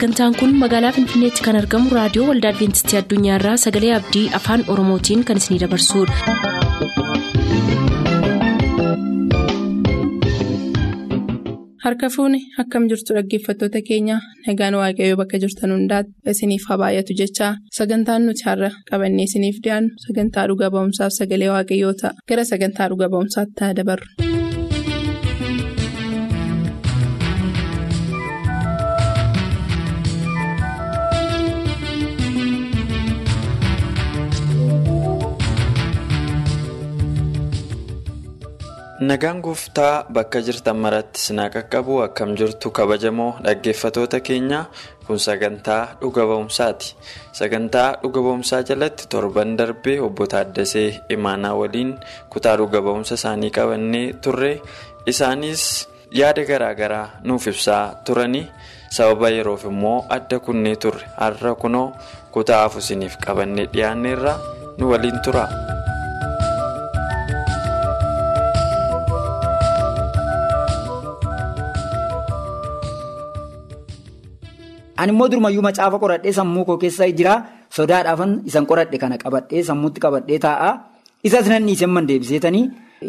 sagantaan kun magaalaa finfinneetti kan argamu raadiyoo waldaa adventistii addunyaarraa sagalee abdii afaan oromootiin kan isinidabarsudha. harka fuuni akkam jirtu dhaggeeffattoota keenya nagaan waaqayyoo bakka jirtan hundaati isiniif haa baay'atu jechaa sagantaan nuti har'a qabannee isiniif dhiyaannu sagantaa dhuga ba'umsaaf sagalee waaqayyoo ta'a gara sagantaa dhuga ba'umsaatti haa dabarru. Nagaan gooftaa bakka jirtan maratti sinaa qaqqabu akkam jirtu kabajamoo dhaggeeffatoota keenya kun sagantaa dhuga ba'umsaati. Sagantaa dhuga ba'umsaa jalatti torban darbee obbo Taaddasee Imaanaa waliin kutaa dhuga ba'umsa isaanii qabannee turre isaanis yaada garaa garaa nuuf ibsaa turanii sababa yeroof immoo adda kunnee turre har'a kunoo kutaa hafu isiniif qabannee dhiyaanneerra nu waliin tura. Ani immoo durumayyuu macaafa qoradhee sammuu koo keessa jira. Sodaadhaafan isan qoradhe kana qabadhee sammuutti qabadhee taa'a. Isas nan dhiiseen man deebiseetanii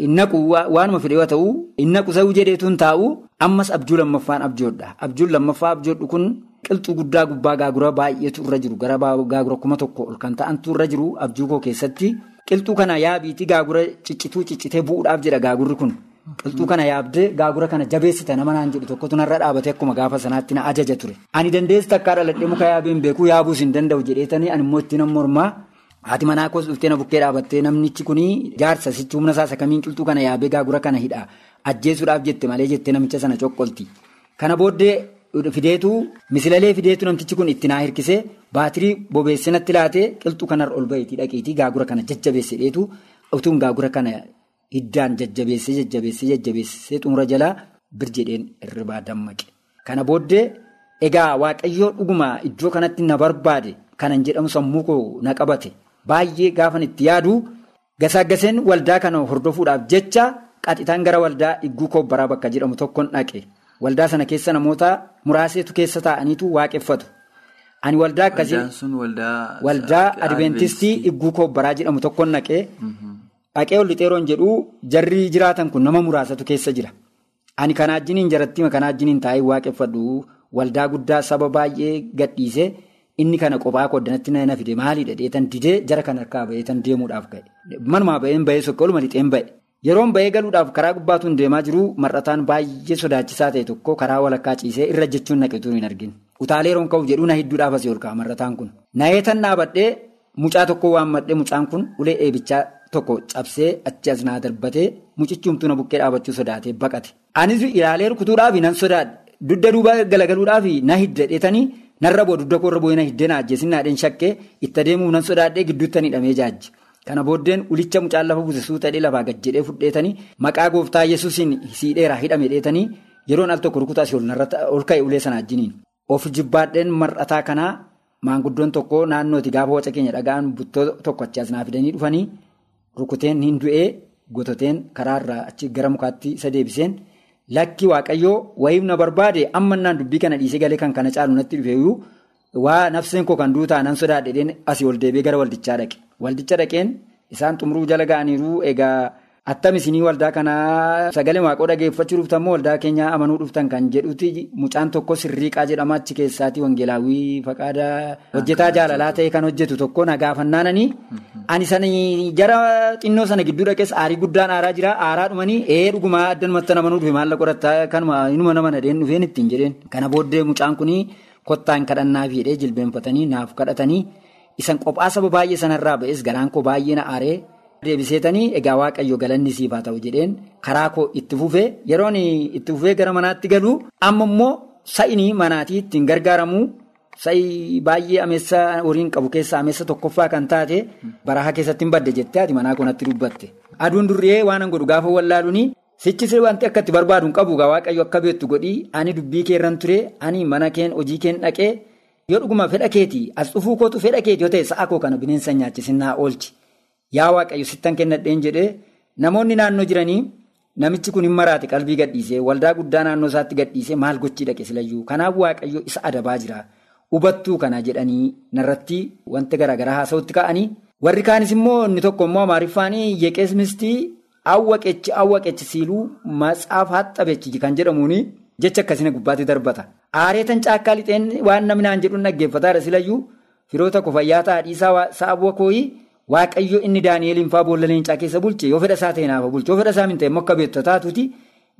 innaqu waanuma fedhe yoo ta'u innaqu sa'uu jedheetuun taa'u ammas abjuu lammaffaan abjoodha. Abjuun lammaffaa abjoodhu kun qilxuu guddaa gubbaa gaagura baay'eetu irra jiru gara gaagura kuma tokko ol kan ta'antu irra jiru abjuu koo keessatti qilxuu kana yaabiitii gaagura ciccituu ciccitee bu'uudhaaf jedha gaagurri kun. Qilxuu kana yaabdee gaagura kana jabeessita nama naan jedhu tokkotu narra dhaabatee akkuma gaafa sanaatti na ajaja ture. Ani dandeessi takkaa dhaladhee muka yaabeen beekuu yaabuus hin danda'u jedheetanii ani immoo ittiin mormaa haati manaa koos dhuftee na bukkee dhaabattee namnichi kuni jaarsa sichi humna isaa sakamiin qilxuu kana yaabee gaagura kana hidha ajjeesuudhaaf jette malee jettee namicha sana coqqolti. Kana booddee fideetu misilalee fideetu namtichi kun itti naa hirkisee baatirii bobeessee natti laatee qilxuu kanarra ol baheetii dhaqiitii gaagura kana jajjabeessee dheetu utuun gaagura kana. Hiddaan jajjabeessee jajjabeessee jajjabeessee xumura jalaa birjedheen irribaa dammaqe. Kana booddee egaa waaqayyoo dhuguma iddoo kanatti na barbaade kanan jedhamu sammuu koo na qabate baay'ee gaafan itti yaadu gasaaggaseen waldaa kana hordofuudhaaf jecha qaxitaan gara waldaa igguu koobbaraa bakka jedhamu tokkoon dhaqe. Waldaa sana keessa namoota muraaseetu keessa taa'aniitu waaqeffatu. Ani waldaa akkasii waldaa adventistii igguu koobbaraa jedhamu tokkoon dhaqee. Dhaqee ol lixeeroon jedhu jarri jiraatan kun nama muraasatu keessa jira. Ani kanaa jiniin jaratti kanaa jiniin taa'ee waaqeffadhu waldaa guddaa saba baay'ee gadhiise inni kana qophaa koddanatti na fide maalidha dheetan didee jara kan harkaa baheetan deemuudhaaf ga'e. Manumaa baheen bahee sokkee oluma lixeen ba'e. Yeroon bahee galuudhaaf karaa gubbaatuun deemaa jiru mar'ataan baay'ee sodaachisaa ta'e tokko karaa walakkaa ciisee irra jechuun naqetu hin argin. Utaalee yeroon ka'uuf jedhu na hidduudhaaf asii ol ka'a mar'ataan kun. Nayeetan dhaabadhee mucaa tokko waammadhee mucaan kun ulee eebichaa. Tokko cabsee achi as naa darbatee mucichumtuu na bukkee dhaabachuu sodaatee baqate. Anis ilaalee rukutuudhaaf nan sodaadhe. Dudda duuba galagaluudhaaf na hidda dheetanii narra boo dudda koorra boo'ee na hiddee na ajjeesin naadheen shakkee itti adeemuuf nan sodaadhee gidduutti hidhamee jaajji. Kana booddeen ulicha mucaan lafa buusisuu ta'ee lafaa gad jedhee fudheetanii maqaa gooftaa yesuusiin siidheeraa hidhame dheetanii yeroon al tokko rukutaa si ol ka'e ulee sana ajjiniin. Of jibbaadheen mar'ataa kanaa maanguddoon tokko naannooti gaafa waca keenya dhaga'an buttoo tokko achi as naa fidanii dhufanii. Rukuteen hin du'ee gototeen karaarraa achi gara mukaatti isa deebiseen lakki waaqayyoo wayiif na barbaade amma naan dubbii kana dhiisee galee kan kana caalu natti dhufeeyyuu waa nafseen koo kan duutaa nan sodaadheen asii ol deebi'ee gara waldichaa dhaqe. Waldicha dhaqeen isaan xumuruu jala ga'aniiru egaa attam isinii waldaa kanaa sagalee waaqoo dhageeffachuu dhuftan moo waldaa keenya amanuu dhuftan kan jedhuti. Mucaan tokko sirriiqaa jedhama achi keessaatii wangeelaawwii faqaada hojjetaa jaalalaa ta'e kan hojjetu tokko na gaafannaananii ani sanii jara xinnoo sana gidduu dhaqees aarii guddaan aaraa jira. Aaraa dhumanii ee dhugumaa addanumatti amanuu dhufe maalla qorataa kanuma inuma nama nadheen dhufeen ittiin jedheen. Kana booddee mucaan kunii kottaan kadhannaa fiidhee jilbeenfatanii naaf kadhatanii isan qophaa saba baay'ee sanarraa ba'es garaan koo baay'ee na aaree. Deebiseetanii egaa waaqayyo galanni siif haa ta'u jedheen karaa koo itti fufee yeroon itti fufee gara manaatti galu amma immoo sa'inii manaatii ittiin gargaaramu sa'i baay'ee ameessa horiin qabu keessaa ameessa tokkoffaa kan taate barahaa keessatti hin badde jettee ati manaa kanatti dubbatte. Aduun durree waan godhu gaafa wallaaluuni sichis wanti akka itti barbaadu hin qabu waaqayyo akka beektu godhii ani dubbii keerran ture ani mana keen hojii keen dhaqee yoo dhuguma fedha keeti as dhufuu kootu fedha keeti yoo ta'e sa'a koo kana bineensa nyaachisin naa oolchi. Yaa waaqayyo sittan kennadheen jedhee namoonni naannoo jiranii namichi kun hin maraate qalbii gadhiisee waldaa guddaa naannoo isaatti gadhiisee maal gochii dhaqe silayyuu? Kanaaf waaqayyo isa adabaa jira. Hubattuu kana jedhanii narratti wanti garaagaraa haasa'utti ka'anii warri kaanis immoo inni tokko immoo amaariffaanii yeqees mistii awwaqechi awwaqechi siiluu matsaaf haxxabechi kan jedhamuuni jecha akkasina gubbaatti darbata. Aareetan caakkaa lixeen waan namni naan jedhuun dhaggeeffataadha silayyuu firoota kofayyaa taadhiisaa sa'aabwa kooyii waaqayyo inni daani'eliin faa boolla leencaa keessa bulche yoo fedha isaa ta'e naafa bulche yoo fedha isaa hin ta'e akka beektu taatuuti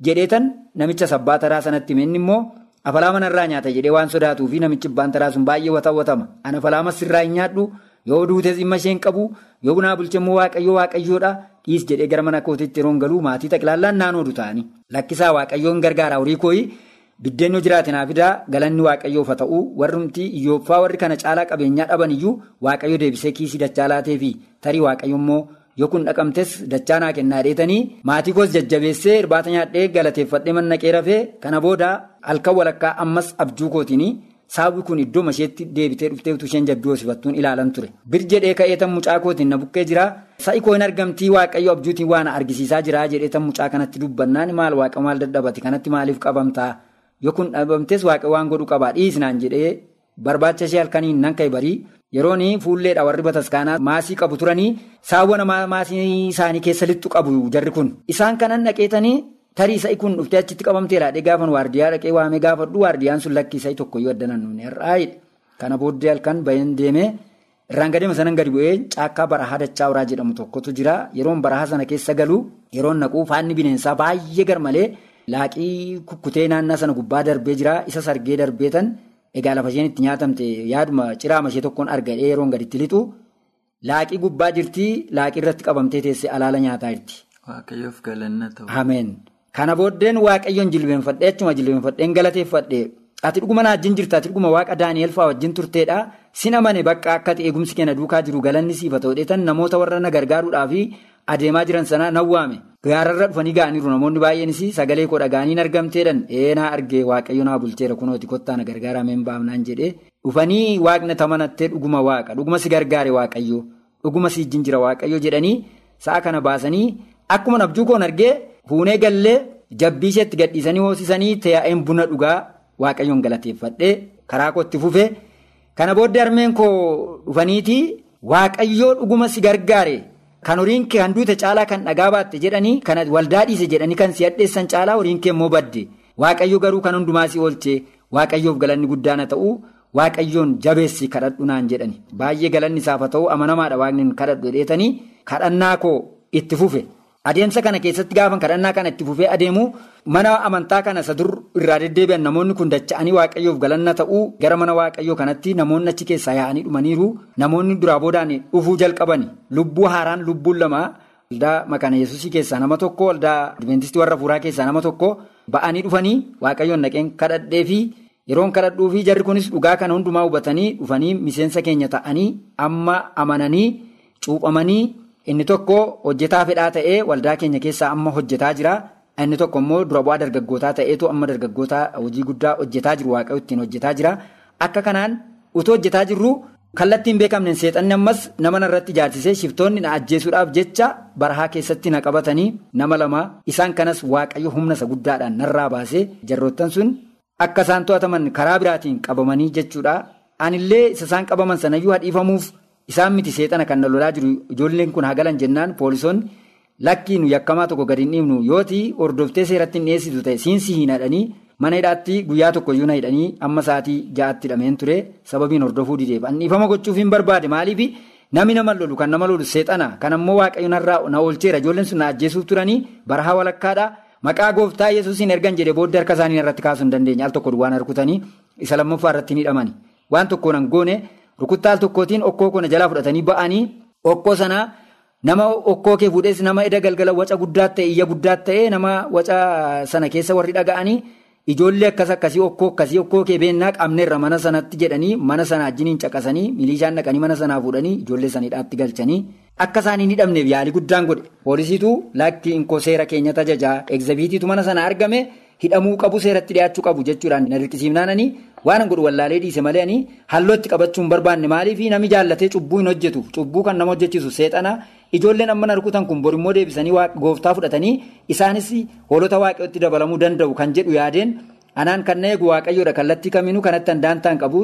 jedheetan namicha sabbaa taraa sanatti hime inni immoo afalaa manarraa nyaata jedhee waan sodaatuu fi namichi abbaan taraa sun baay'ee watawwatama. Ana afalaa masirraa hin nyaadhu yoo duutes dhimma isheen qabu yoo bunaa bulche immoo waaqayyo waaqayyoodha dhiis jedhee gara mana kootiitti yeroon galuu maatii xaqilaallaan naannoo ta'anii lakkisaa waaqayyoon gargaara horii kooyi biddeen yoo jiraate naaf fidaa galanni waaqayyoof haa ta'u warrumti iyyooffaa warri kana caalaa qabeenyaa dhaban iyyuu waaqayyo deebisee kiisii dachaa laatee fi tarii waaqayyo immoo yoo kun dhaqamtes dachaa naa kennaa dheetanii maatii koos jajjabeessee irbaata nyaadhee galateeffadhee manna qeerafee kana booda halkan walakkaa ammas abjuu kootiin saawwi kun iddoo masheetti deebitee dhuftee utuu isheen jabbii hoosifattuun ilaalan ture. Bir jedhee ka'ee tan mucaa kootiin na bukkee jira. Sa'i koo hin argamtii waaqayyo abjuutiin waan argisiisaa jira jedhee tan mucaa kanatti dubbannaan maal waaqa maal dadhabate? Kanatti maaliif qabamtaa yoo kun dhabamtes waaqa waan godhu qabaa dhiisnaan jedhee barbaacha ishee halkaniin nan ka'e barii yeroon fuulleedha warri bataskaanaa maasii qabu turanii saawwa namaa maasii isaanii keessa lixxu qabu jarri kun. Isaan kanan dhaqeetanii tarii sa'i kun dhuftee achitti qabamteedha dhee gaafan waardiyaa dhaqee waamee gaafadhu. Waardiyaan sun lakkii sa'i tokkoyyuu addanan nuuni har'aayidha kana booddee halkan bayan deemee irraan gadeema sanan gadi bu'ee caakkaa barahaa dachaa uraa jedhamu tokkotu jira. Yeroon barahaa sana keessa galu yeroon naquu faanni bineensaa baay'ee garmalee laaqii kukkutee naannaa sana gubbaa darbee jira isa sargee darbeetan egaa lafa isheen itti nyaatamte yaaduma ciraama ishee tokkoon argadhee yeroon gaditti lixu laaqii gubbaa jirti laaqii irratti qabamtee teessee alaala nyaataa jirti. Waaqayyoof galanna ta'u. Ameen. Kana booddeen waaqayyoon jilbeenfadhee achuma jilbeenfadheen galateeffadhee ati dhuguma na wajjin jirta ati dhuguma waaqa Daani'el fa'aa wajjin turteedha sin amane bakka akka eegumsi keenya duukaa jiru galanni siifa ta'uudheetan namoota warra na gargaaruudhaa adeemaa jiran sana nan waame gaararra dhufanii ga'aniiru. Namoonni baay'eenis sagalee koo dhaga'anii argamteedhan eenaa argee? Waaqayyo naa bulcheera kunooti kottaa na gargaarameen baafnaan jedhee dhufanii waaqna tamanattee dhuguma waaqa dhuguma si gargaare waaqayyo dhuguma si ijjin jira waaqayyo jedhanii sa'a kana baasanii akkuma nabjuu koon argee fuunee gallee jabbii isheetti gadhiisanii hoosisanii taa'een buna dhugaa waaqayyoon galateeffadhee karaa kootti fufe kana booddee harmeen koo dhufaniiti waaqayyoo dhuguma si gargaare. Kan horiin kee handuuta caalaa kan dhagaa baatte jedhanii kan waldaa dhiise jedhanii kan si hadheessan caalaa horiin kee immoo badde? Waaqayyo garuu kan hundumaa si oolchee waaqayyoof galanni guddaan haa ta'u waaqayyoon jabeessi kadhadhu naan jedhani baay'ee galanni isaaf haa ta'u amanamaadha waaqni kadhadhu jedheetanii kadhannaa koo itti fufe adeemsa kana keessatti gaafan kadhannaa kana itti fufee adeemu mana amantaa kana isa dur irraa deddeebi'an namoonni kun dacha'anii waaqayyoof galanna ta'uu gara mana waaqayyoo kanatti namoonni achi keessaa yaa'anii dhumaniiru namoonni duraa boodaan dhufuu jalqabani lubbuu haaraan lubbuun lama waldaa makana yesuusii keessaa nama tokko waldaa adventistii warra fuuraa keessaa nama tokko ba'anii dhufanii waaqayyoon naqeen kadhadhee fi yeroon kadhadhuu fi jarri kunis dhugaa kana hundumaa hubatanii dhufanii miseensa keenya ta'anii amma amananii cuuphamanii. Inni tokko hojjetaa fedhaa ta'ee waldaa keenya keessaa amma hojjetaa jira. Inni tokko immoo dura bu'aa dargaggootaa ta'eetu amma dargaggoota hojii guddaa hojjetaa jiru waaqayyo ittiin hojjetaa jira. Akka kanaan utuu hojjetaa jirru kallattiin beekamneen seexanni ammas nama narratti ijaarsisee shiftoonni na ajjeesuudhaaf jecha barahaa keessatti na qabatanii nama lama isaan kanas waaqayyo humna isa guddaadhaan narraa baasee jarroottan sun akka isaan to'ataman karaa biraatiin qabamanii jechuudha. Anillee isa isaan qabaman sanayyuu hadhiifamuuf. Isaan miti seexana kan lolaa jiru ijoolleen kun hagalan jennaan poolisoonni lakkii nu yakkamaa tokko gadi hin dhiibnu yooti hordoftee seeratti hin dhiyeessitu ta'e siinsi hin hadhanii mana hidhaatti guyyaa tokko iyyuu na hidhanii amma sa'aatii ja'atti hidhameen ture sababiin hordofuu dideef dhiifama gochuuf hin barbaade maaliif namni nama lolu kan nama lolu seexana kan ammoo waaqayyo narraa na oolcheera ijoolleen sun na ajjeesuuf turanii barahaa walakkaadha maqaa gooftaa yesuusiin ergan jedhe booddee harka isaanii irratti kaasuu hin dandeenye al tokko duwwaan harkutanii isa lammaffaa irratti ni hidhamani waan tokkoon. Rukuttaal tokkootiin okkoo kana jalaa fudhatanii ba'anii okkoo sana nama okkoo kee fuudhes nama eda galgala waca guddaa ta'e iyya guddaa ta'e nama waca sana keessa warri dhaga'anii ijoollee akkas akkasii okkoo akkasii okkoo kee beennaa qabneerra mana sanatti jedhanii mana sana wajjiniin caqasanii milishaan dhaqanii mana sanaa fuudhanii ijoollee saniidhaatti galchanii akka isaanii hin hidhamneef yaalii guddaan godhe. Poolisiitu laakki inkoo seera keenya tajajaa egzabiitiitu mana sana argame hidhamuu qabu seeratti dhiyaachuu qabu jechuudhaan na dirqisiifnaananii waan godhu wallaalee dhiise malee ani hallootti qabachuu hin barbaanne maaliif namni jaallatee cubbuu hin hojjetu? Cubbuu kan nama hojjechiisu seexana. Ijoolleen amma rukutan kun bor immoo deebisanii gooftaa fudhatanii isaanis hoolota waaqayyootti dabalamuu danda'u kan jedhu yaadeen. Anaan kan na eegu waaqayyoodha. Kallattii kamiinuu kanatti handaantaan qabu?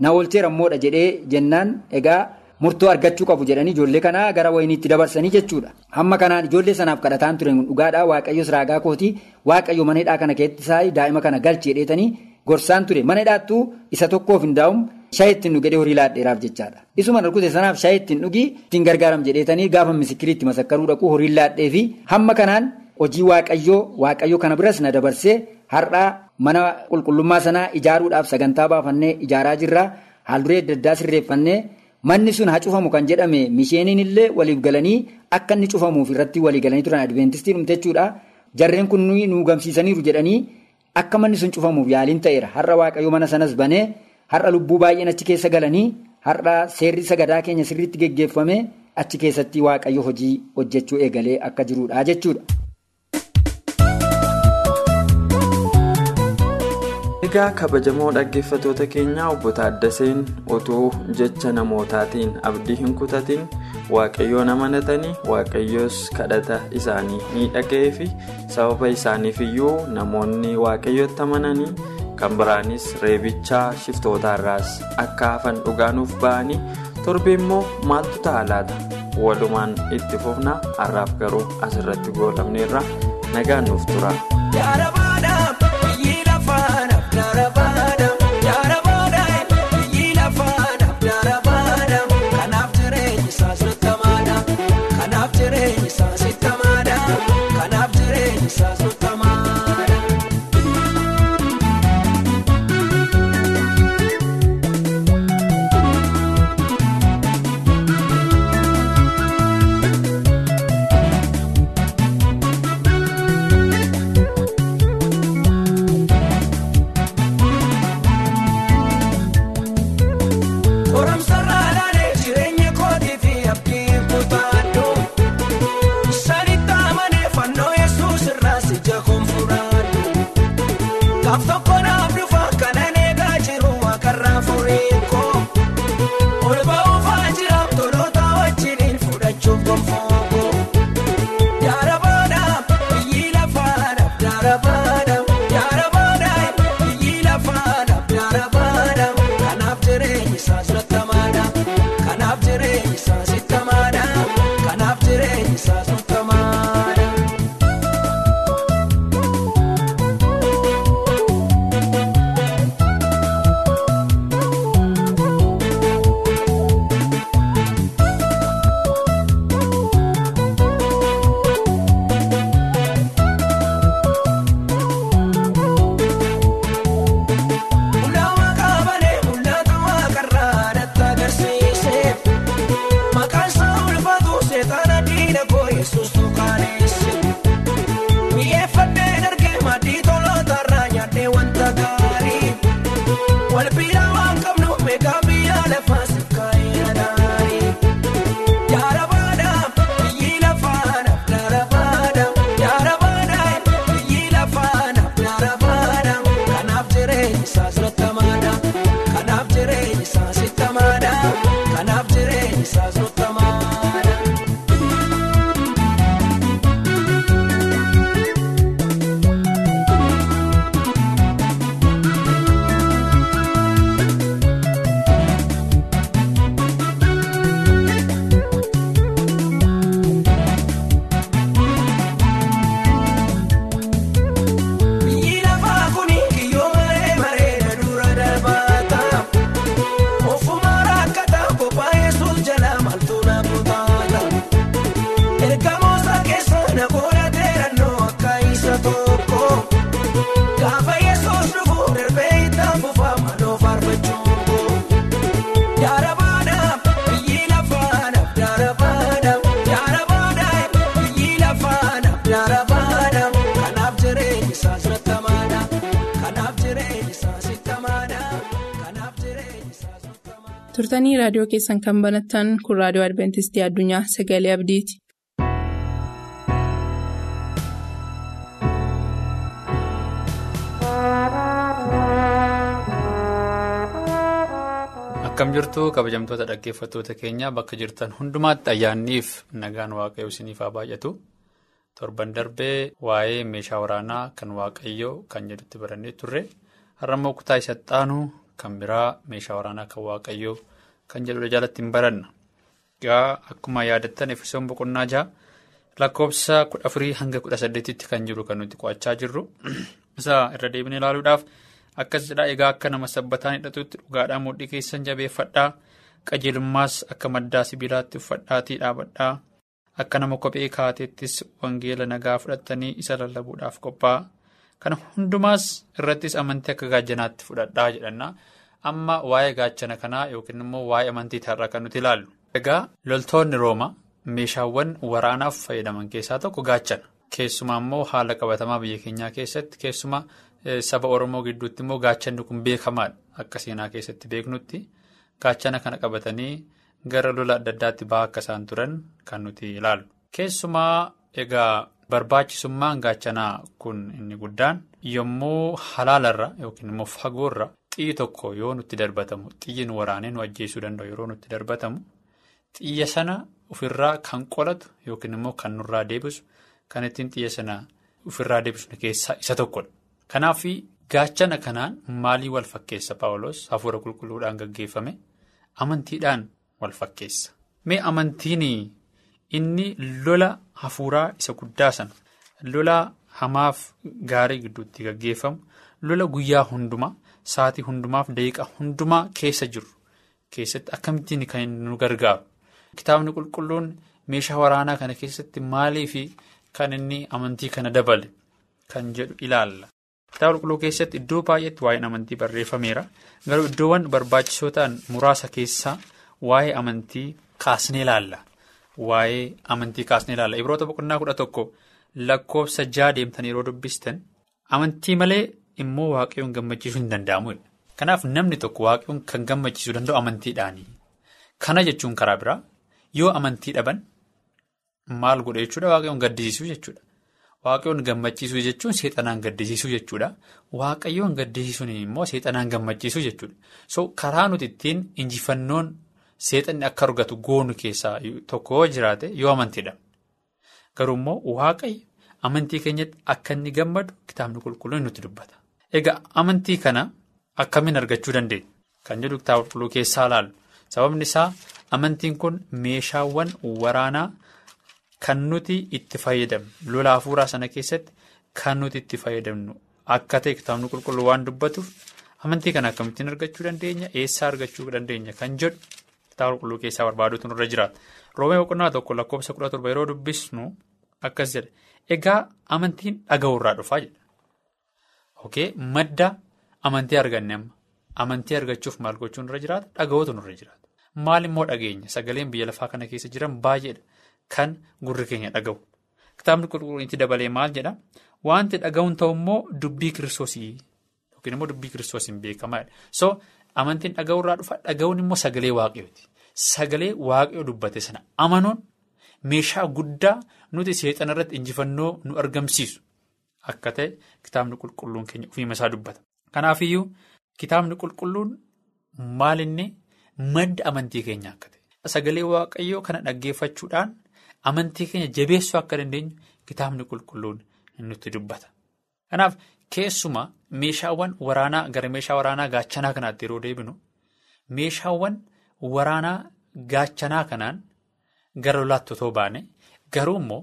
Na oolcheera immoodha jedhee jennaan. Egaa murtoo argachuu qabu jedhanii ijoollee kanaa gara wayiniitti dabarsanii jechuudha. Hamma kanaan ijoollee sanaaf kadhataan ture dhugaadhaa waaqayyos raagaa kootii waaqayyo mana hidhaa kana keessatti daa'ima kana galchee dheetanii gorsaan ture. Mana hidhaattuu isa tokkoof hin daa'umu shaayii ittiin dhugee horii laadheeraaf jechaadha. Isuma rukute sanaaf shaayii ittiin dhugii ittiin gargaaram jedheetanii gaafa misikiriitti masakkaruu dhaquu horii laadhee fi hamma kanaan hojii waaqayyoo waaqayyo kana biras na dabarsee har'aa mana qulqullummaa sanaa ijaaruudhaaf sagantaa baafannee ijaaraa jirra. Haalduree adda addaa sirreeffannee manni sun haa cufamu kan jedhame misheeniin illee waliif galanii akka inni cufamuuf irratti walii galanii turan adventistii dhumte jechuudha jarreen kun nu gamsiisaniiru jedhanii akka manni sun cufamuuf yaaliin ta'eera har'a waaqayyo mana sanas banee har'a lubbuu baay'een achi keessa galanii har'a seerri sagadaa keenya sirriitti geggeeffame achi keessatti waaqayyo hojii hojjechuu eegalee akka jirudha jechuudha. Egaa kabajamoo dhaggeeffatoota keenyaa obbo Taaddaseen otoo jecha namootaatiin abdii hin kutatin waaqayyoon amanatanii waaqayyoos kadhata isaanii ni dhaga'ee fi sababa isaaniif iyyuu namoonni waaqayyotti amananii kan biraanis reebichaa shiftootaarraas akka hafan dhugaanuuf ba'anii torbe immoo maaltu ta'a laata walumaan itti fufna har'aaf garuu asirratti goolabneerra nagaan nuuf tura. Not about turtanii raadiyoo keessan kan banattan kun raadiyoo adventistii addunyaa sagalee abdiiti. akkam jirtu kabajamtoota dhaggeeffattoota keenya bakka jirtan hundumaatti ayyaanniif nagaan waaqayyoo isiniif haa baay'atu torban darbee waa'ee meeshaa waraanaa kan waaqayyoo kan jedhutti barannee turre har'ammoo kutaa isa xaanu kan biraa meeshaa waraanaa kan waaqayyoo kan jedhudha jalatti hin baranna. Egaa akkuma yaadattan efesoon boqonnaa jaha. Lakkoofsa kudha afurii hanga kudha saddeetitti kan jiru kan nuti qo'achaa jirru. Isa irra deebinee ilaaluudhaaf. akkas jedhaa egaa akka nama sabbataan hidhatutti dhugaadhaan mudhii keessan jabeeffadhaa. Qajeelummaas akka maddaa sibiilaatti uffadhaatii dhaabadhaa. Akka nama kophee kaateettis wangeela nagaa fudhattanii isa lallabuudhaaf qophaa'a kana hundumaas irrattis amantii akka gaachanaatti fudhadhaa jedhanna amma waa'ee gaachana kanaa yookiin immoo waa'ee amantii irraa kan nuti ilaallu. egaa loltoonni rooma meeshaawwan waraanaaf fayyadaman keessaa tokko gaachana keessumaa immoo haala qabatamaa biyya keenyaa keessatti keessumaa. Saba Oromoo gidduutti immoo gaachanni kun beekamaadha. Akka seenaa keessatti beeknutti gaachana kana qabatanii gara lola adda addaatti ba'aa akka isaan turan kan nuti ilaallu. Keessumaa egaa barbaachisummaan gaachanaa kun inni guddaan yommuu halaalarra yookiin immoo fagoorra xiyyi tokko yoo nutti darbatamu xiyyiin waraanee nu ajjeesuu danda'u yeroo nutti darbatamu xiyya sana ofirraa kan qolatu yookiin immoo kan nurraa deebisu kan ittiin xiyya sana ofirraa deebisnu keessaa isa tokkodha. Kanaaf gaachana kanaan maalii wal fakkeessa Paawulos hafuura qulqulluudhaan gaggeeffame amantiidhaan wal fakkeessa. Mee amantiin inni lola hafuuraa isa guddaa sana lola hamaaf gaarii gidduutti gaggeeffamu lola guyyaa hundumaa sa'atii hundumaaf daqiiqaa hundumaa keessa jiru keessatti akkamittiin kan nu gargaaru. Kitaabni qulqulluun meeshaa waraanaa kana keessatti maalii fi kan inni amantii kana dabale kan jedhu ilaalla. Kitaaba qulqulluu keessatti iddoo baay'eetti waa'een amantii barreeffameera. Garuu iddoowwan barbaachisoo ta'an muraasa keessaa waa'ee amantii kaasnee ilaalla. Waa'ee amantii kaasnee ilaalla. Ibroota boqonnaa kudha tokko lakkoofsa ja'a deemtanii yeroo dubbistan amantii malee immoo waaqayyoon gammachiisuu hin danda'amudha. Kanaaf namni tokko waaqayyoon kan gammachiisuu danda'u amantiidhaani. Kana jechuun karaa biraa yoo amantii dhaban maal godha jechuudha waaqayyoon gaddisiisuu jechuudha. Waaqayyoon gammachiisuu jechuun seexanaan gaddisiisuu jechuudha. Waaqayyoon gaddisiisuun immoo seexanaan gammachiisuu jechuudha. So karaa nuti ittiin injifannoon seexanni akka argatu goonu keessaa tokko yoo jiraate yoo amantiidha. Garuu immoo waaqayyo amantii keenyatti akka inni gammadu kitaabni qulqulluun nutti dubbata. Egaa amantii kana akkamiin argachuu dandeenya? Kan jedhu kitaaba qulqulluu keessaa ilaallu. Sababni isaa amantiin kun meeshaawwan waraanaa. Kan nuti itti fayyadamnu lola hafuuraa sana keessatti kan nuti itti fayyadamnu akka ta'e kitaabni qulqulluu waan dubbatuuf amantii kana akkamittiin argachuu dandeenya eessaa argachuu dandeenya kan jedhu kitaaba qulqulluu keessaa barbaaduutu nurra jiraata. Roomee boqonnaa tokko lakkoofsa kudha torba yeroo dubbisnu akkas jedha egaa amantiin dhaga'uurraa dhufaa jedha. Okay madda amantii arganne amantii argachuuf maal gochuu nurra jiraata dhaga'uutu nurra jiraata maal immoo dhageenya sagaleen biyya lafaa kana keessa jiran baay'eedha. Kan gurri keenya dhaga'u kitaabni qulqulluun itti dabalee maal jedha wanti dhaga'uun ta'u immoo dubbii kiristoosii yookiin immoo dubbii kiristoosiin beekamaadha. So amantiin dhaga'uurraa dhufa dhaga'uun immoo sagalee waaqayyooti. Sagalee waaqayyoo dubbate sana amanuun meeshaa guddaa nuti seexana irratti injifannoo nu argamsiisu akka ta'e kitaabni qulqulluun keenya ofiima isaa dubbata. Kanaafiyyuu kitaabni qulqulluun maalinni madda amantii keenya akka ta'e. Sagalee waaqayyoo kana dhaggeeffachuudhaan. Amantii keenya jabeessuu akka dandeenyu kitaabni qulqulluun nutti dubbata. Kanaaf keessumaa meeshaawwan waraanaa gara meeshaa waraanaa gaachanaa kanaatti yeroo deebinu meeshaawwan waraanaa gaachanaa kanaan gara lolaatti otoo baane garuu immoo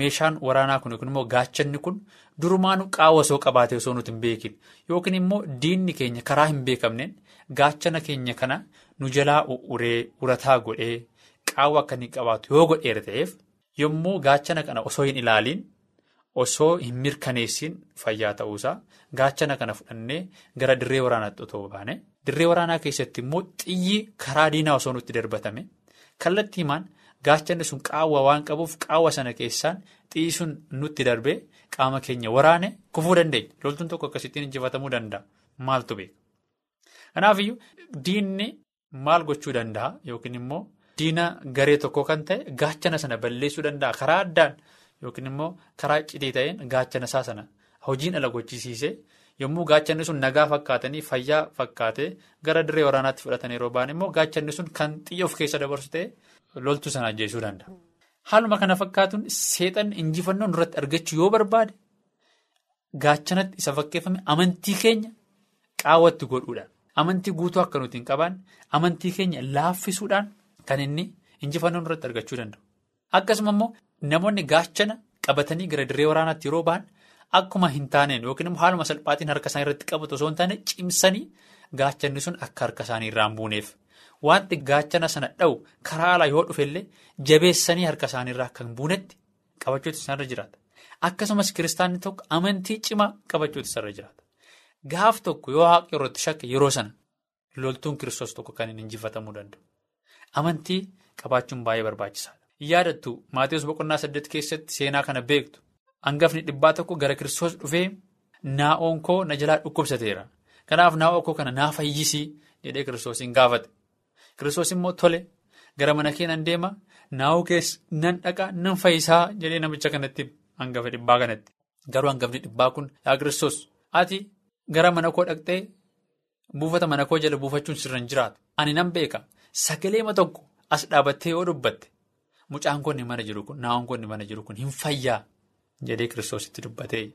meeshaan waraanaa kun yookiin immoo gaachanni kun durumaanuu qaawwa osoo qabaatee osoo nuti hin beekin yookiin immoo diinni keenya karaa hin beekamneen gaachana keenya kana nu jalaa uree urataa godhee. Qaawwa akka inni qabaatu yoo godheera ta'eef yommuu gaachana kana osoo hin ilaaliin osoo hin mirkaneessin fayyaa ta'uusaa gaachana kana fudhannee gara dirree waraanaatti otoo baane dirree waraanaa keessatti immoo xiyyi karaa diinaa osoo nutti darbatame kallattii himaan gaachanni sun qaawwa waan qabuuf qaawwa sana keessaan xiyyi sun nutti darbee qaama keenya waraane kufuu dandeenya loltuun tokko akkasittiin injifatamuu danda'a maaltu beeka. Kanaafiyyuu diinni maal gochuu danda'a yookiin immoo. Diina garee tokko kan ta'e gaachana sana balleessuu danda'a karaa addaan yookiin immoo karaa cidii ta'een gaachana isaa sana hojiin ala gochisiisee yommuu gaachanni sun nagaa fakkaatanii fayyaa fakkaatee gara dirree waraanaatti fudhatan yeroo ba'an immoo gaachanni sun kan xiyya of keessa dabarsu ta'e loltuu sana ajjeesuu danda'a. Haaluma kana fakkaatuun seexanni injifannoo irratti argachuu yoo barbaade gaachanatti isa fakkeeffame amantii keenya qaawwatti godhuudhaan amantii guutuu akka nuti hin qabaanne amantii keenya laaffisuudhaan kan inni injifannoo irratti argachuu danda'u. Akkasuma immoo namoonni gaachana qabatanii gara dirree waraanaatti yeroo ba'an akkuma hin taaneen yookiin immoo haaluma salphaatiin harka isaanii irratti qabatu osoo hin taane cimsanii gaachanni sun akka harka isaanii irraa hin buuneef. Wanti gaachana sana dha'u karaa alaa yoo dhufellee jabeessanii harka isaaniirraa hin buunetti qabachuutu isaanirra jiraata. Akkasumas kiristaanni tokko amantii cimaa qabachuutu isaarra jiraata. Gaaf tokko yoo waaqa irratti shakke yeroo sana loltuun kiristoos tokko kan hin injifatamuu danda'u. Amantii qabaachuun baay'ee barbaachisaadha. Yaadattu Maatiyus boqonnaa saddeet keessatti seenaa kana beektu hangafni dhibbaa tokko gara kiristoos dhufee naa'oon koo na jalaa dhukkubsateera. Kanaaf naa'oo koo kana naa fayyisii jedhee kiristoosiin gaafate. Kiristoos immoo tole gara mana kee nan deema naa'oo keessa nan dhaqa nan fayyisaa jedhee namicha kanatti hangafa dhibbaa kanatti. Garuu hangafni dhibbaa kun yaa kiristoos ati gara mana koo dhaqxee buufata mana koo jala buufachuun sirra hin jiraatu. Ani nan beeka sagaleema tokko as dhaabattee yoo dubbatte mucaan konni mana jiru kun naa'oon konni mana jiru kun hin fayyaa jedhee kiristoositti dubbatee.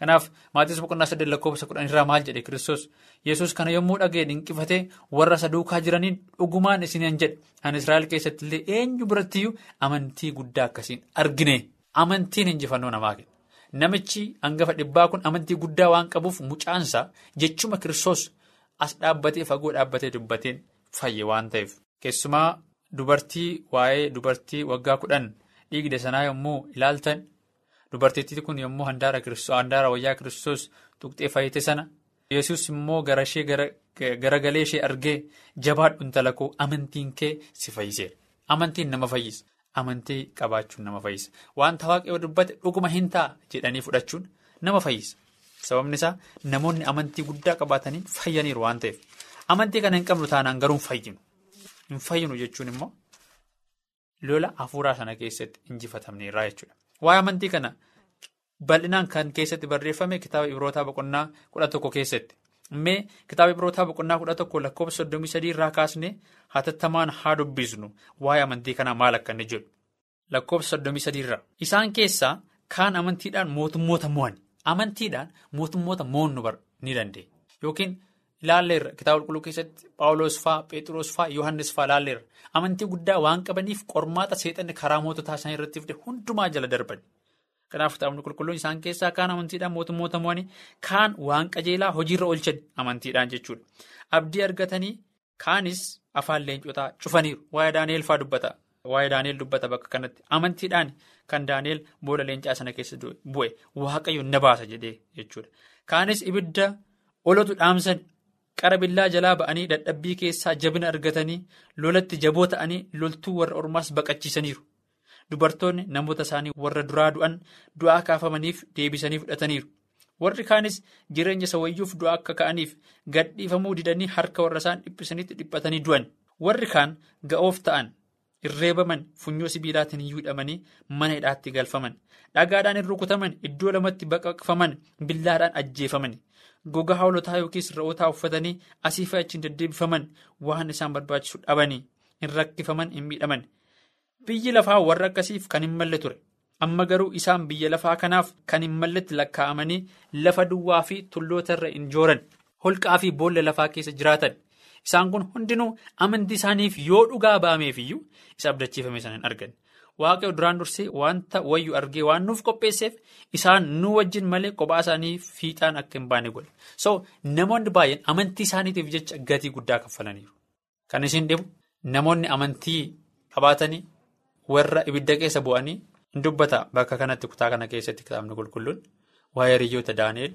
Kanaaf Maatiyus boqonnaa saddeet lakkoofsa kudhan irraa maal jedhe kiristoos yesus kana yommuu dhaga'e dinqifatee warra isa duukaa jiraniin dhugumaan isiniin jedhe ani Israa'el keessatti illee eenyu birattiyyuu amantii guddaa akkasiin argine amantiin injifannoo namaa kenna. Namichi hangafa dhibbaa kun amantii guddaa waan qabuuf mucaansaa jechuma kiristoos as dhaabbatee fagoo dhaabbatee dubbateen fayye waan ta'eef. Keessumaa dubartii waa'ee dubartii waggaa kudhan dhiigde sanaa yommuu ilaaltan. Dubartittiin kun yommuu handaara wayyaa kiristoos tuqxee fayyite sana yesus immoo gara garagalee ishee argee jabaadhu intala koo amantiin kee si fayyiseera. Amantiin nama fayyisa. Amantii qabaachuun nama fayyisa. Wanta waaqayyoo dubbate dhuguma hin ta'a jedhanii fudhachuun nama fayyisa. Sababni isaa namoonni amantii guddaa qabaatanii fayyaniiru waan ta'eef. Amantii kana hin qabnu taanaan garuu hin fayyinu. Hin fayyinu jechuun immoo lola hafuuraa sana keessatti injifatamneerraa jechuudha. Waa'ee amantii kana bal'inaan kan keessatti barreeffame kitaaba Ibrootaa boqonnaa kudha tokko keessatti. Mee kitaaba Ibrootaa boqonnaa kudha tokko lakkoofsa soddomii sadii irraa kaasnee hatattamaan haa dubbisnu waa'ee amantii kanaa maal akka inni jedhu. Lakkoofsa soddomii sadii irraa. Isaan keessaa kaan amantiidhaan mootummoota mo'an. Amantiidhaan mootummoota mo'annu ni dandeenya. Yookiin ilaalleerra kitaaba qulqulluu keessatti Paawuloos fa'aa, Phexros fa'aa, Yohaannis fa'aa ilaalleerra. Amantii guddaa waan qabaniif qormaata seexanni karaa moototaa isaanii irratti fide hundumaa jala darban. Kanaaf kitaabni qulqulluun isaan keessaa kaan amantiidhaan mootummoota mo'anii kaan waan qajeelaa hojiirra oolchan amantiidhaan jechuudha. Abdii argatanii kaanis afaan leencotaa cufaniiru. Waa'ee Daani'eel fa'aa dubbata. Waa'ee Daani'eel dubbata bakka kanatti. Amantiidhaan kan Daani'eel booda leencaa sana keessa bu'e waaqayyo na baasa jedhee jechuudha. Kaanis ibidda olotu dhaamsan. Qara billaa jalaa ba'anii dadhabbii keessaa jabina argatanii lolatti jaboo ta'anii loltuu warra ormaas baqachiisaniiru. Dubartoonni namoota isaanii warra duraa du'an du'aa kaafamaniif deebisanii fudhataniiru. Warri kaanis jireenya isa wayyuuf du'aa akka ka'aniif gadhiifamuu didanii harka warra isaan dhiphisanitti dhiphatanii du'an. Warri kaan ga'oof ta'an irreebaman funyoo sibiilaatiin hidhamanii mana hidhaatti galfaman. Dhagaadhaan hin rukutaman iddoo lamatti baqaqfaman billaadhaan ajjeefaman. Gogaa hoolotaa yookiis re'ootaa uffatanii asii fi achiin deddeebifaman waan isaan barbaachisu dhabanii hin rakkifaman hin miidhaman. Biyyi lafaa warra akkasiif kan hin malle ture. Amma garuu isaan biyya lafaa kanaaf kan hin malletti lakkaa'amanii lafa duwwaa fi tulloota irra hin jooran. Holqaa fi boolla lafaa keessa jiraatan. Isaan kun hundinuu amantii isaaniif yoo dhugaa ba'ameef iyyuu isa abdachiifame sana hin argan. Waaqayyo duraan dursee wanta wayyu argee waan nuuf qopheesseef isaan nu wajjin malee kophaa isaanii fiixaan akka hin baane godhe. So namoonni baay'een amantii isaaniitiif jecha gatii guddaa kaffalaniiru. Kan isin dhibu namoonni amantii qabaatanii warra ibidda keessa bu'anii hin dubbata bakka kanatti kutaa kana keessatti kitaabni qulqulluun waa'ee hiriyoota Daani'eel.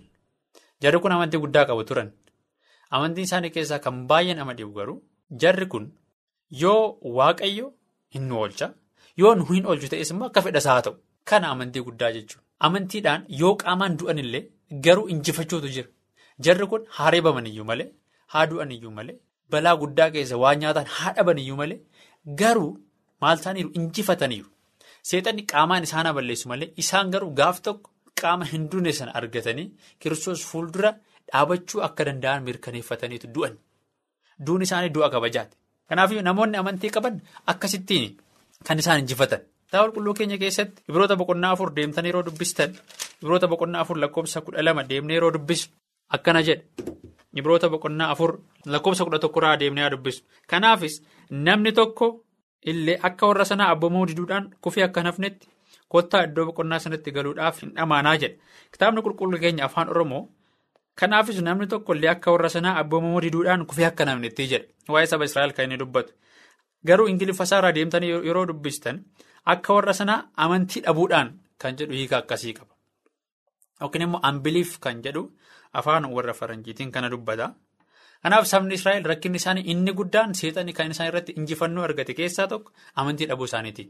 Jarri kun amantii guddaa qabu turan. Amantiin isaanii keessaa kan baay'ee nama dhibu garuu jarri kun yoo waaqayyo hin nu oolcha. Yoo nu hin oolchu ta'es immoo akka fedhasaa haa ta'u. Kana amantii guddaa jechuudha. Amantiidhaan yoo qaamaan du'an illee garuu injifachuutu jira. Jarri kun haa reebaman iyyuu malee, haa du'an iyyuu malee, balaa guddaa keessa waan nyaatan haa dhaban iyyuu malee, garuu maal ta'aniiru injifataniiru. Seexanni qaamaan isaan haa balleessu malee, isaan garuu gaaf tokko qaama hin duune sana argatanii kiristoos fuuldura dhaabachuu akka danda'an mirkaneeffataniitu du'an. Duun isaanii du'a kabajaati. Kanaaf namoonni amantii qaban akkasittiin kan isaan injifatan. Kitaaba qulqulluu keenya keessatti Ibroota boqonnaa afur deemtanii yeroo dubbistan Ibroota boqonnaa afur lakkoofsa kudha lama deemnee yeroo dubbisu akkana jedha. Ibroota boqonnaa afur lakkoofsa kudha tokkorraa deemnee dubbisu. Kanaafis namni tokko illee akka warra sanaa abboomamuu diduudhaan kufii akka nafnetti kottaa iddoo boqonnaa sanatti galuudhaaf hin dhamaanaa jedha. Kitaabni qulqulluu keenya afaan Oromoo. Kanaafis namni tokko illee akka warra sanaa abboomamuu diduudhaan kufii akka nafnetti jedha. Waa'ee saba Israa'el kan inni dubbatu. Garuu Ingiliffa isaarraa deemtanii yeroo dubbistan akka warra sanaa amantii dhabuudhaan kan jedhu hiika akkasii qaba. Yookiin immoo ambiliif kan jedhu afaan warra faranjiitiin kana dubbata. Kanaaf sabni Israa'el rakkinni isaanii inni guddaan seexanni kan isaan irratti injifannoo argate keessaa tokko amantii dhabuu isaaniiti.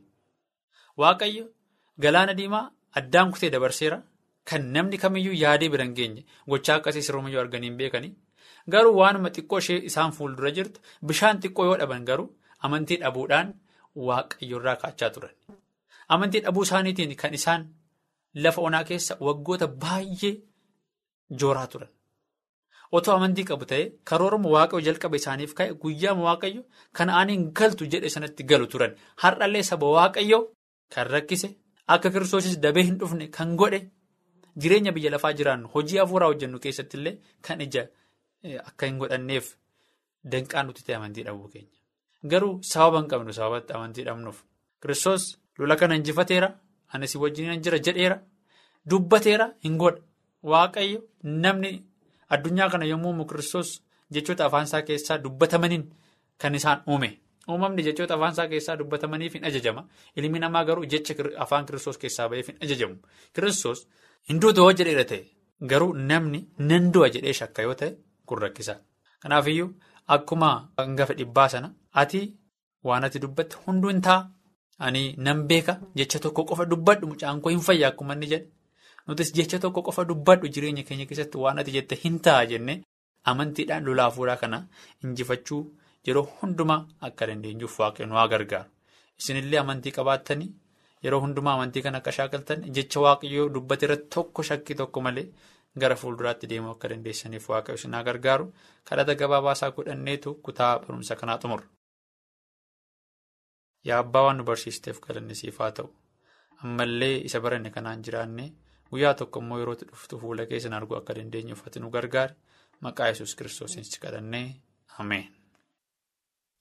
Waaqayyo galaana diimaa addaan kutee dabarseera. Kan namni kamiyyuu yaadee bira hin geenye gochaa akkasii siroomayyuu arganii hin beekanii garuu waanuma xiqqoo ishee isaan fuuldura jirtu bishaan xiqqoo yoo dhaban garuu amantii dhabuudhaan waaqayyoorraa kaachaa turan. Amantii dhabuu isaaniitiin kan isaan lafa onaa keessa waggoota baay'ee jooraa turan. Otoo amantii qabu ta'ee karooruma waaqayyo jalqaba isaaniif ka'e guyyaama waaqayyo kan aaniin galtu jedhe sanatti galu turan har'allee saba waaqayyo kan rakkise akka kiristoosis dabee hin dhufne kan godhe. Jireenya biyya lafaa jiraannu hojii hafuuraa hojjennu keessatti illee kan ija akka hin godhanneef danqaan nuti ta'e amantii dhabuu keenya. Garuu sababa hin qabnu sababatti amantii dhabnuuf. Kiristoos lola kana injifateera. Anis wajjin jira jedheera. Dubbateera hin godha. Waaqayyo namni addunyaa kana yommuu uumu Kiristoos jechoota afaansaa keessaa dubbatamaniin kan isaan uume. Uumamni jechoota afaansaa keessaa dubbatamaniif hin ajajama. Ilmi namaa garuu jecha afaan Kiristoos keessaa ba'eef hin ajajamu. Kiristoos. Hinduu du'a jedheera ta'e garuu namni nan du'a jedhee shakka yoo ta'e kun rakkisaa. Kanaafiyyuu akkuma hangafa dhibbaa sana ati waan ati dubbatte hunduu hin ta'a. Ani nan beeka jecha tokko qofa dubbadhu mucaan koo hin fayyaa akkuma inni jedhe. Nutis jecha tokko qofa dubbadhu jireenya keenya keessatti waan ati jette hin ta'a jennee amantiidhaan lolaa fuudhaa kana injifachuu yeroo hundumaa akka dandeenyuuf waaqayyoon waa gargaaru. Isinillee amantii qabaattanii. Yeroo hundumaa amantii kan akka shaakaltan jecha waaqayyoo dubbate irratti tokko shakkii tokko malee gara fuulduraatti deemuu akka dandeessaniif waaqayyo isin gargaaru kadhata gabaabaasaa godhanneetu kutaa barumsa kanaa xumurra. Yaa abbaa waan nu barsiisteef galanni siif haa ta'u ammallee isa baranne kanaan jiraanne guyyaa tokko immoo yeroo dhuftu fuula keessan arguu akka dandeenyuuf ati nu gargaari maqaa yesus kiristoosiin si kadhannee ameen.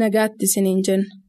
Nagaatti isiniin jenna.